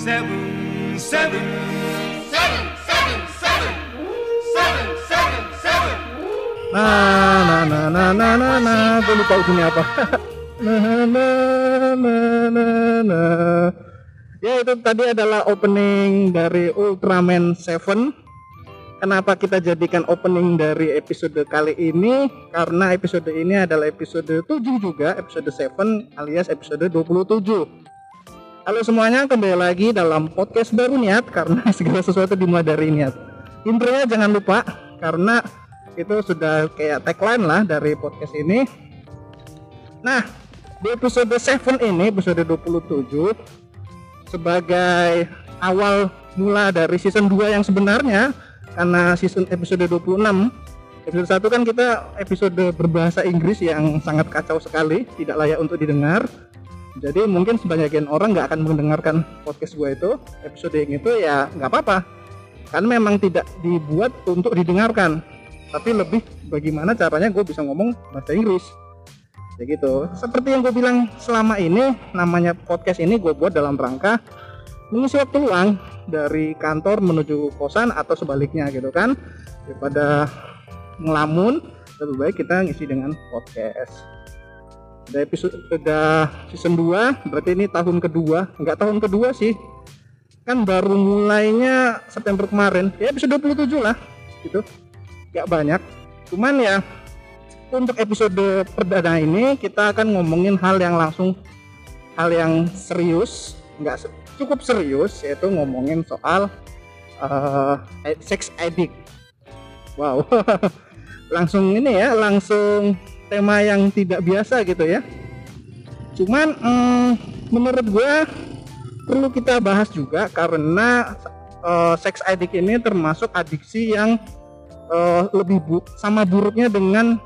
seven, seven, seven, seven, seven, seven, seven, seven, seven. Nah, nah, nah, nah, nah, nah, nah, gue lupa ujungnya apa. nah, nah, nah, nah, nah. Ya itu tadi adalah opening dari Ultraman 7. Kenapa kita jadikan opening dari episode kali ini? Karena episode ini adalah episode 7 juga, episode 7 alias episode 27. Halo semuanya, kembali lagi dalam podcast baru niat karena segala sesuatu dimulai dari niat. Intronya jangan lupa karena itu sudah kayak tagline lah dari podcast ini. Nah, di episode 7 ini, episode 27 sebagai awal mula dari season 2 yang sebenarnya karena season episode 26 episode 1 kan kita episode berbahasa Inggris yang sangat kacau sekali tidak layak untuk didengar jadi mungkin sebagian orang nggak akan mendengarkan podcast gue itu episode yang itu ya nggak apa-apa. Kan memang tidak dibuat untuk didengarkan. Tapi lebih bagaimana caranya gue bisa ngomong bahasa Inggris. Ya gitu. Seperti yang gue bilang selama ini namanya podcast ini gue buat dalam rangka mengisi waktu luang dari kantor menuju kosan atau sebaliknya gitu kan. Daripada ngelamun lebih baik kita ngisi dengan podcast udah episode udah season 2 berarti ini tahun kedua. Nggak tahun kedua sih. Kan baru mulainya September kemarin. Ya episode 27 lah gitu. Nggak banyak. Cuman ya untuk episode perdana ini kita akan ngomongin hal yang langsung hal yang serius. Nggak cukup serius yaitu ngomongin soal uh, sex addict. Wow. Langsung ini ya langsung tema yang tidak biasa gitu ya cuman mm, menurut gue perlu kita bahas juga karena uh, sex addict ini termasuk adiksi yang uh, lebih bu sama buruknya dengan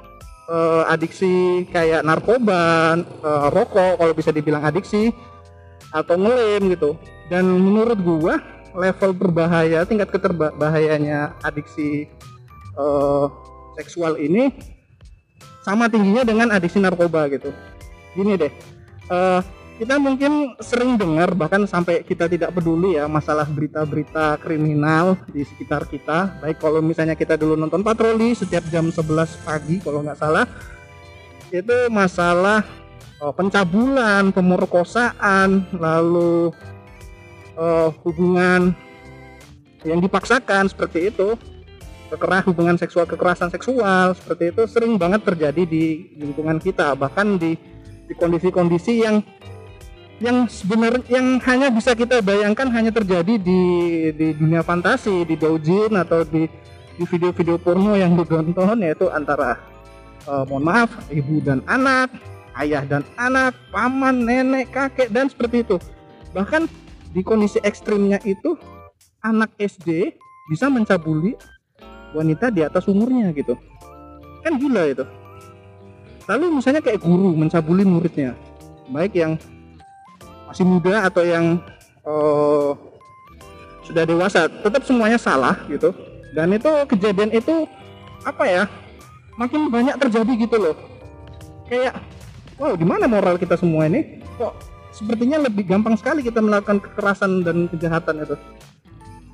uh, adiksi kayak narkoba, uh, rokok kalau bisa dibilang adiksi atau ngelem gitu. Dan menurut gua level berbahaya, tingkat keterbahayanya adiksi uh, seksual ini sama tingginya dengan adiksi narkoba gitu. Gini deh, uh, kita mungkin sering dengar bahkan sampai kita tidak peduli ya masalah berita-berita kriminal di sekitar kita baik kalau misalnya kita dulu nonton patroli setiap jam 11 pagi kalau nggak salah itu masalah oh, pencabulan pemerkosaan lalu oh, hubungan yang dipaksakan seperti itu kekerah hubungan seksual kekerasan seksual seperti itu sering banget terjadi di lingkungan kita bahkan di di kondisi-kondisi yang yang sebenarnya yang hanya bisa kita bayangkan hanya terjadi di di dunia fantasi di doujin atau di di video-video porno yang ditonton yaitu antara uh, mohon maaf ibu dan anak ayah dan anak paman nenek kakek dan seperti itu. Bahkan di kondisi ekstrimnya itu anak SD bisa mencabuli wanita di atas umurnya gitu. Kan gila itu. Lalu misalnya kayak guru mencabuli muridnya. Baik yang masih muda atau yang uh, sudah dewasa tetap semuanya salah gitu. Dan itu kejadian itu apa ya makin banyak terjadi gitu loh. Kayak wow di mana moral kita semua ini? Kok sepertinya lebih gampang sekali kita melakukan kekerasan dan kejahatan itu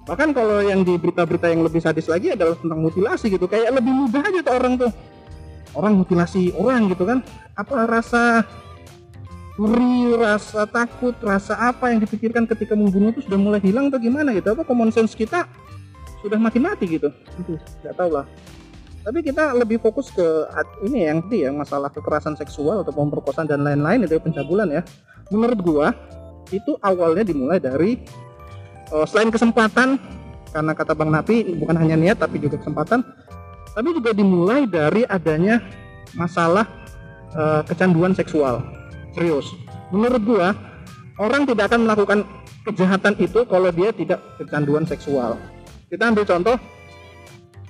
bahkan kalau yang di berita-berita yang lebih sadis lagi adalah tentang mutilasi gitu kayak lebih mudah aja tuh orang tuh orang mutilasi orang gitu kan apa rasa ngeri, rasa takut, rasa apa yang dipikirkan ketika membunuh itu sudah mulai hilang atau gimana gitu? Apa common sense kita sudah makin mati gitu? Itu nggak tahu lah. Tapi kita lebih fokus ke ini yang tadi ya masalah kekerasan seksual atau pemerkosaan dan lain-lain itu pencabulan ya. Menurut gua itu awalnya dimulai dari uh, selain kesempatan karena kata Bang Napi bukan hanya niat tapi juga kesempatan, tapi juga dimulai dari adanya masalah uh, kecanduan seksual. Serius. Menurut gua orang tidak akan melakukan kejahatan itu kalau dia tidak kecanduan seksual. Kita ambil contoh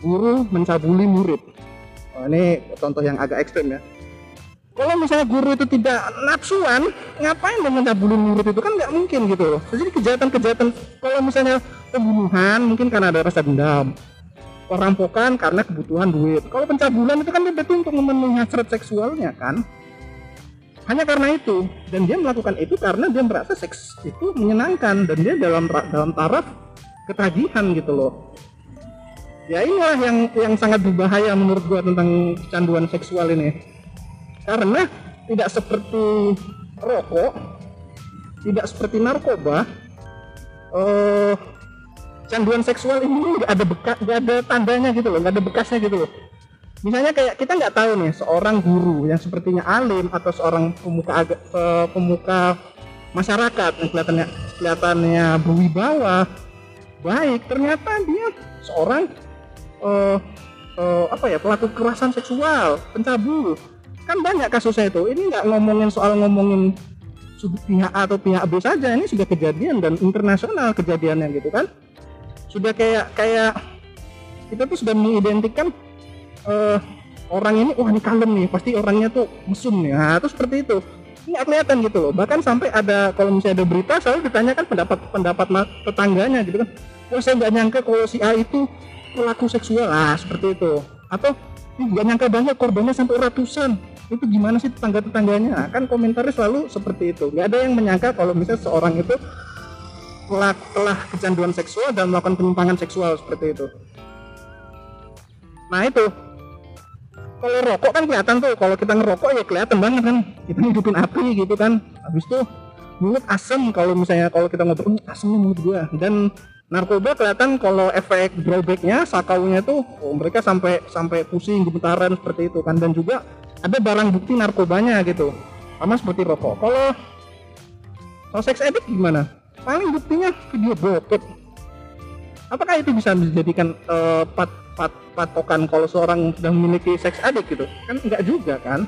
guru mencabuli murid. Oh, ini contoh yang agak ekstrim ya kalau misalnya guru itu tidak nafsuan ngapain dengan mencabuli murid itu? Kan nggak mungkin gitu loh. Jadi kejahatan-kejahatan kalau misalnya pembunuhan mungkin karena ada rasa dendam. Perampokan karena kebutuhan duit. Kalau pencabulan itu kan berarti untuk memenuhi hasrat seksualnya kan? Hanya karena itu. Dan dia melakukan itu karena dia merasa seks itu menyenangkan. Dan dia dalam dalam taraf ketagihan gitu loh. Ya inilah yang yang sangat berbahaya menurut gua tentang kecanduan seksual ini karena tidak seperti rokok tidak seperti narkoba uh, canduan seksual ini nggak ada bekas nggak ada tandanya gitu loh nggak ada bekasnya gitu loh. Misalnya kayak kita nggak tahu nih seorang guru yang sepertinya alim atau seorang pemuka pemuka masyarakat yang kelihatannya kelihatannya berwibawa baik ternyata dia seorang uh, uh, apa ya pelaku kekerasan seksual pencabul kan banyak kasusnya itu ini nggak ngomongin soal ngomongin pihak A atau pihak B saja. Ini sudah kejadian dan internasional kejadiannya gitu kan. Sudah kayak kayak kita tuh sudah mengidentikan uh, orang ini wah ini kalem nih. Pasti orangnya tuh mesum nih. Nah itu seperti itu. Ini kelihatan gitu loh. Bahkan sampai ada kalau misalnya ada berita selalu ditanyakan pendapat pendapat tetangganya gitu kan. Wah saya nggak nyangka kalau si A itu pelaku seksual. Ah seperti itu. Atau nggak nyangka banyak korbannya sampai ratusan. Itu gimana sih tetangga tetangganya nah, kan komentarnya selalu seperti itu. Nggak ada yang menyangka kalau misalnya seorang itu telah, telah kecanduan seksual dan melakukan penyimpangan seksual seperti itu. Nah itu. Kalau rokok kan kelihatan tuh. Kalau kita ngerokok ya kelihatan banget kan. Kita hidupin api gitu kan. Habis itu mulut asem kalau misalnya kalau kita ngobrol asem mulut gua. Dan narkoba kelihatan kalau efek drawbacknya sakaunya tuh oh, mereka sampai sampai pusing gemetaran seperti itu kan. Dan juga ada barang bukti narkobanya gitu. Sama seperti rokok. Kalau kalau seks edit gimana? Paling buktinya video bokep. Apakah itu bisa dijadikan uh, pat pat, patokan kalau seorang sudah memiliki seks adik gitu? Kan enggak juga kan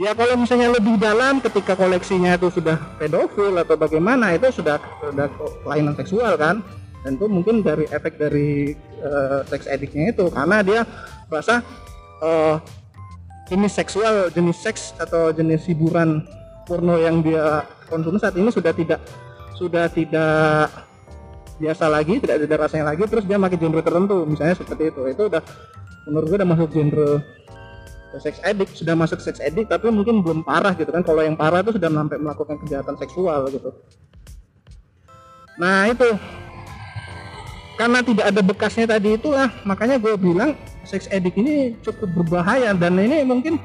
ya kalau misalnya lebih dalam ketika koleksinya itu sudah pedofil atau bagaimana itu sudah sudah kelainan seksual kan? Dan itu mungkin dari efek dari uh, seks adiknya itu karena dia merasa uh, jenis seksual jenis seks atau jenis hiburan porno yang dia konsumsi saat ini sudah tidak sudah tidak biasa lagi tidak ada rasanya lagi terus dia makin genre tertentu misalnya seperti itu. Itu udah menurut gue udah masuk genre sex addict sudah masuk sex addict tapi mungkin belum parah gitu kan. Kalau yang parah itu sudah sampai melakukan kejahatan seksual gitu. Nah itu. Karena tidak ada bekasnya tadi itulah makanya gue bilang sex addict ini cukup berbahaya. Dan ini mungkin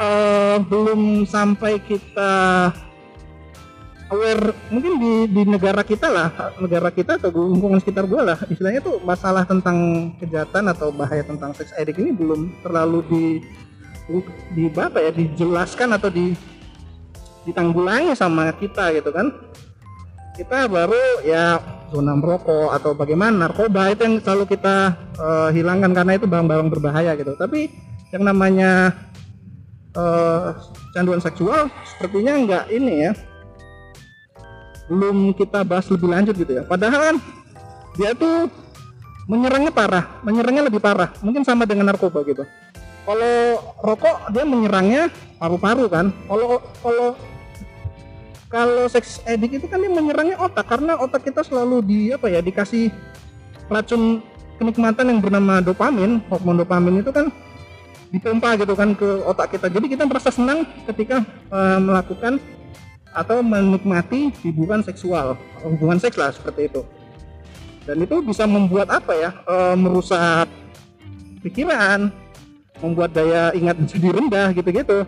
uh, belum sampai kita aware mungkin di, di negara kita lah negara kita atau lingkungan sekitar gue lah istilahnya tuh masalah tentang kejahatan atau bahaya tentang seks addict ini belum terlalu di di apa ya dijelaskan atau di ditanggulangi sama kita gitu kan. Kita baru ya zona merokok atau bagaimana narkoba itu yang selalu kita uh, hilangkan karena itu barang-barang berbahaya gitu. Tapi yang namanya uh, canduan seksual sepertinya enggak ini ya belum kita bahas lebih lanjut gitu ya. Padahal kan dia tuh menyerangnya parah menyerangnya lebih parah mungkin sama dengan narkoba gitu kalau rokok dia menyerangnya paru-paru kan? Kalau kalau kalau seks edik itu kan dia menyerangnya otak karena otak kita selalu di apa ya dikasih racun kenikmatan yang bernama dopamin. Hormon dopamin itu kan dipompa gitu kan ke otak kita. Jadi kita merasa senang ketika uh, melakukan atau menikmati hiburan seksual hubungan seks lah seperti itu. Dan itu bisa membuat apa ya e, merusak pikiran membuat daya ingat menjadi rendah gitu-gitu.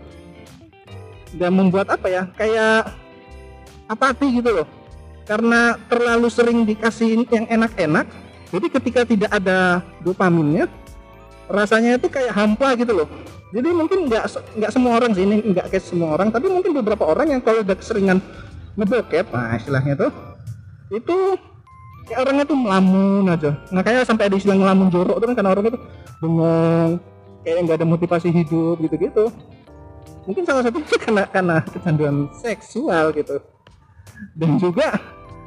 Dan membuat apa ya kayak apati gitu loh. Karena terlalu sering dikasih yang enak-enak jadi ketika tidak ada dopaminnya rasanya itu kayak hampa gitu loh. Jadi mungkin nggak nggak semua orang sih ini nggak kayak semua orang tapi mungkin beberapa orang yang kalau udah keseringan ngebokep nah istilahnya tuh itu kayak orangnya tuh melamun aja. Nggak kayak sampai ada istilah ngelamun jorok tuh kan karena orang itu bengong kayak nggak ada motivasi hidup gitu-gitu. Mungkin salah satu itu karena karena kecanduan seksual gitu. Dan juga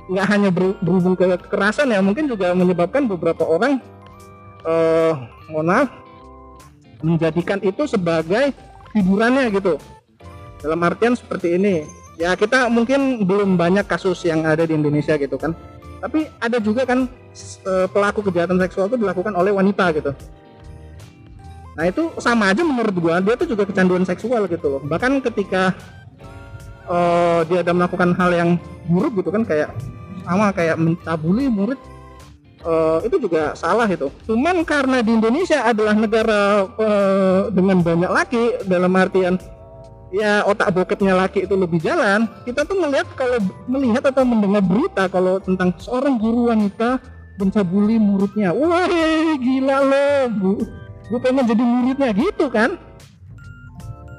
nggak hanya berhubung ke kekerasan ya mungkin juga menyebabkan beberapa orang eh mohon menjadikan itu sebagai hiburannya gitu. Dalam artian seperti ini. Ya kita mungkin belum banyak kasus yang ada di Indonesia gitu kan. Tapi ada juga kan e, pelaku kejahatan seksual itu dilakukan oleh wanita gitu Nah itu sama aja menurut gua dia tuh juga kecanduan seksual gitu loh. Bahkan ketika uh, dia ada melakukan hal yang buruk gitu kan kayak sama kayak mencabuli murid uh, itu juga salah itu. Cuman karena di Indonesia adalah negara uh, dengan banyak laki dalam artian ya otak bokepnya laki itu lebih jalan, kita tuh melihat kalau melihat atau mendengar berita kalau tentang seorang guru wanita mencabuli muridnya. Wah, gila loh, Bu. Gue pengen jadi muridnya gitu kan.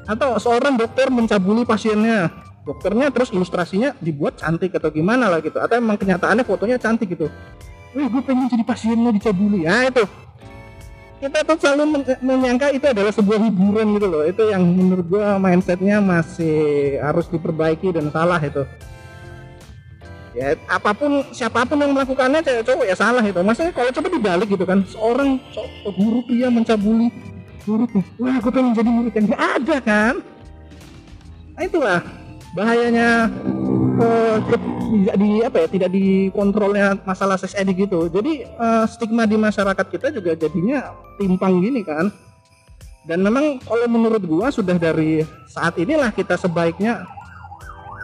Atau seorang dokter mencabuli pasiennya. Dokternya terus ilustrasinya dibuat cantik atau gimana lah gitu. Atau emang kenyataannya fotonya cantik gitu. Wih, gue pengen jadi pasiennya dicabuli. Ya itu. Kita tuh selalu men- menyangka itu adalah sebuah hiburan gitu loh. Itu yang menurut gue mindsetnya masih harus diperbaiki dan salah itu ya apa pun siapa pun yang melakukannya cewek cowok ya salah itu maksudnya kalau coba dibalik gitu kan seorang guru pria mencabuli muridnya wah gue pengen jadi murid yang ada kan? Nah itulah bahayanya eh, ke- tidak di apa ya tidak dikontrolnya masalah sex addict gitu. Jadi eh, stigma di masyarakat kita juga jadinya timpang gini kan. Dan memang kalau menurut gua sudah dari saat inilah kita sebaiknya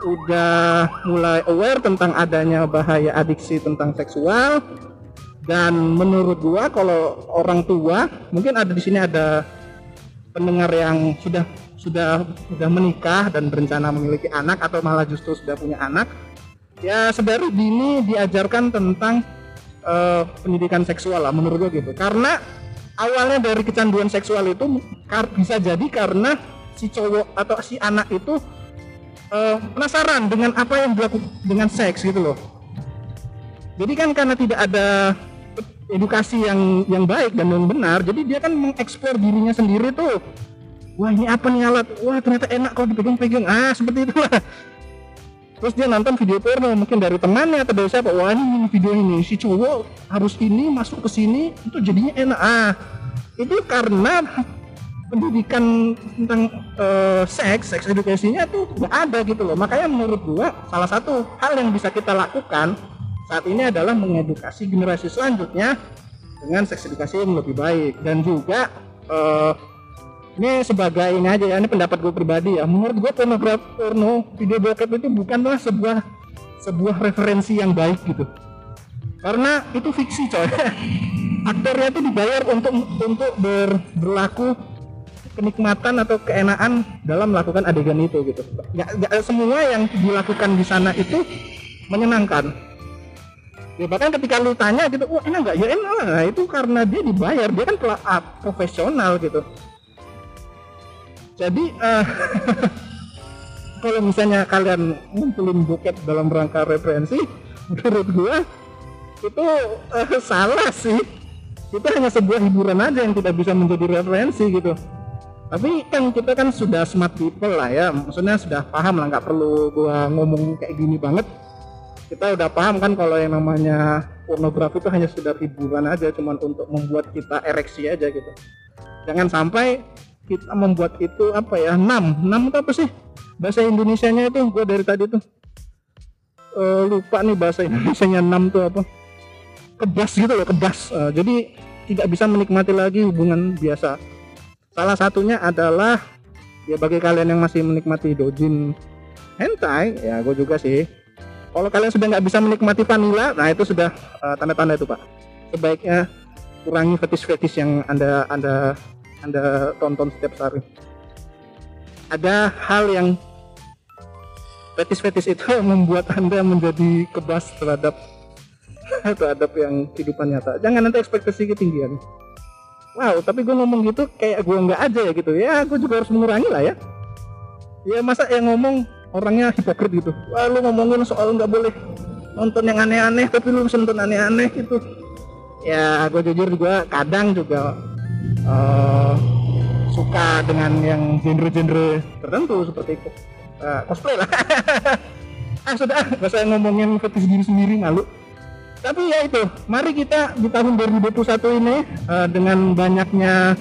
udah mulai aware tentang adanya bahaya adiksi tentang seksual. Dan menurut gua kalau orang tua mungkin ada di sini ada pendengar yang sudah sudah sudah menikah dan berencana memiliki anak atau malah justru sudah punya anak. Ya sedari dini diajarkan tentang eh, pendidikan seksual lah menurut gua gitu. Karena awalnya dari kecanduan seksual itu bisa jadi karena si cowok atau si anak itu eh, penasaran dengan apa yang dilakukan dengan seks gitu loh. Jadi kan karena tidak ada edukasi yang yang baik dan yang benar, jadi dia kan mengeksplor dirinya sendiri tuh. Wah ini apa nih alat? Wah ternyata enak kalau dipegang-pegang. Ah seperti itulah. Terus dia nonton video porno mungkin dari temannya atau dari siapa. Wah ini video ini si cowok harus ini masuk ke sini itu jadinya enak. Ah itu karena pendidikan tentang eh, seks, seks edukasinya tuh nggak ada gitu loh. Makanya menurut gua salah satu hal yang bisa kita lakukan saat ini adalah mengedukasi generasi selanjutnya dengan seks edukasi yang lebih baik. Dan juga eh, ini sebagai ini aja ya ini pendapat gue pribadi ya. Menurut gue pornografi porno video bokep itu bukanlah sebuah sebuah referensi yang baik gitu. Karena itu fiksi coy. Aktornya itu dibayar untuk untuk ber, berlaku kenikmatan atau keenaan dalam melakukan adegan itu gitu. Nggak, nggak semua yang dilakukan di sana itu menyenangkan. Ya bahkan ketika lu tanya gitu wah enak nggak? Ya enak lah. Nah, itu karena dia dibayar. Dia kan pela- ah, profesional gitu. Jadi eh, kalau misalnya kalian ngumpulin bokep dalam rangka referensi menurut gua itu eh, salah sih. Itu hanya sebuah hiburan aja yang tidak bisa menjadi referensi gitu tapi kan kita kan sudah smart people lah ya. Maksudnya sudah paham lah nggak perlu gua ngomong kayak gini banget. Kita udah paham kan kalau yang namanya pornografi itu hanya sekedar hiburan aja cuman untuk membuat kita ereksi aja gitu. Jangan sampai kita membuat itu apa ya enam. Enam itu apa sih? Bahasa Indonesianya itu gua dari tadi tuh. Eh, lupa nih bahasa Indonesianya enam tuh apa. Kebas gitu loh kebas Eh, jadi tidak bisa menikmati lagi hubungan biasa salah satunya adalah ya bagi kalian yang masih menikmati dojin hentai ya gue juga sih. Kalau kalian sudah nggak bisa menikmati vanilla nah itu sudah eh, tanda-tanda itu pak. Sebaiknya kurangi fetis-fetis yang anda anda anda tonton setiap hari. Ada hal yang fetis-fetis itu membuat anda menjadi kebas terhadap terhadap yang kehidupan nyata. Jangan nanti ekspektasi ketinggian wow tapi gue ngomong gitu kayak gue nggak aja ya gitu. Ya gue juga harus mengurangi lah ya. Ya masa yang ngomong orangnya hipokrit gitu. Wah lu ngomongin soal nggak boleh nonton yang aneh-aneh tapi lu nonton aneh-aneh gitu. Ya gue jujur juga kadang juga eh, suka dengan yang genre-genre tertentu seperti itu. Eh, cosplay lah. Ah sudah. Saya ngomongin fetis diri sendiri malu tapi ya itu mari kita di tahun 2021 ini eh, dengan banyaknya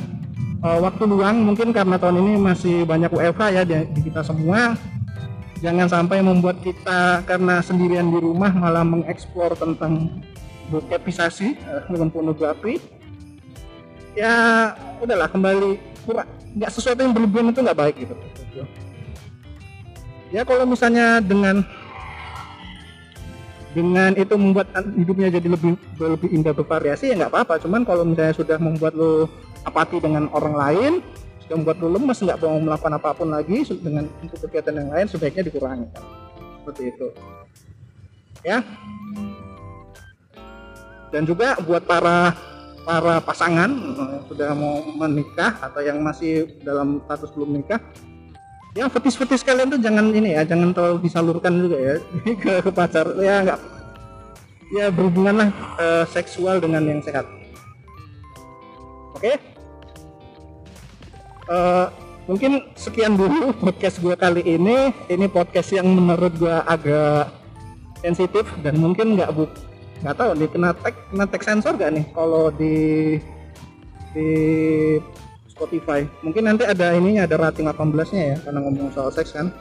eh, waktu luang mungkin karena tahun ini masih banyak WFH ya di, di kita semua. Jangan sampai membuat kita karena sendirian di rumah malah mengeksplor tentang bokepisasi eh, dengan pornografi ya udahlah kembali kurang. Nggak sesuatu yang berlebihan itu nggak baik gitu. Ya kalau misalnya dengan dengan itu membuat hidupnya jadi lebih lebih indah bervariasi ya nggak apa-apa. Cuman kalau misalnya sudah membuat lo apati dengan orang lain sudah membuat lo lemes nggak mau melakukan apa pun lagi dengan untuk kegiatan yang lain sebaiknya dikurangi kan. Seperti itu. Ya. Dan juga buat para para pasangan eh, sudah mau menikah atau yang masih dalam status belum menikah ya fetis-fetis kalian tuh jangan ini ya jangan terlalu disalurkan juga ya ke, ke pacar. Ya enggak ya berhubunganlah uh, seksual dengan yang sehat. Oke? Okay? uh, mungkin sekian dulu podcast gue kali ini. Ini podcast yang menurut gue agak sensitif dan mungkin nggak bu nggak tahu nih kena tag kena tag sensor gak nih kalau di di Spotify. Mungkin nanti ada ininya ada rating 18 nya ya karena ngomong soal seks kan?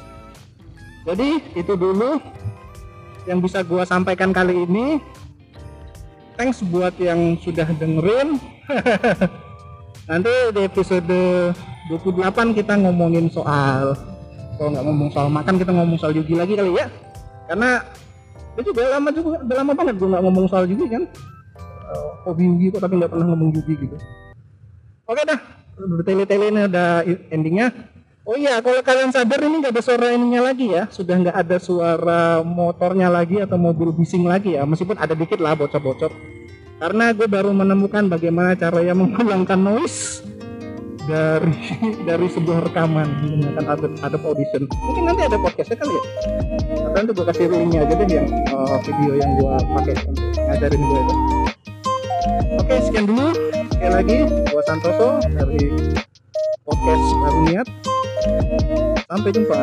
Jadi itu dulu yang bisa gua sampaikan kali ini. Thanks buat yang sudah dengerin. Nanti di episode 28 kita ngomongin soal kalau nggak ngomong soal makan kita ngomong soal Yugi lagi kali ya. Karena itu juga lama juga udah lama banget gue nggak ngomong soal Yugi kan? Uh, hobi Yugi kok tapi nggak pernah ngomong Yugi gitu. Oke dah bertele-tele ada endingnya. Oh iya kalau kalian sadar ini nggak ada suara ininya lagi ya. Sudah nggak ada suara motornya lagi atau mobil bising lagi ya. Meskipun ada dikit lah bocor-bocor. Karena gue baru menemukan bagaimana cara yang menghilangkan noise dari dari sebuah rekaman menggunakan Adobe, Adobe Audition. Mungkin nanti ada podcastnya kali ya. Atau nanti gue kasih linknya aja deh yang uh, video yang gue pakai untuk ngajarin gue itu. Oke sekian dulu sekali lagi gua Santoso dari podcast Baru Niat. Sampai jumpa.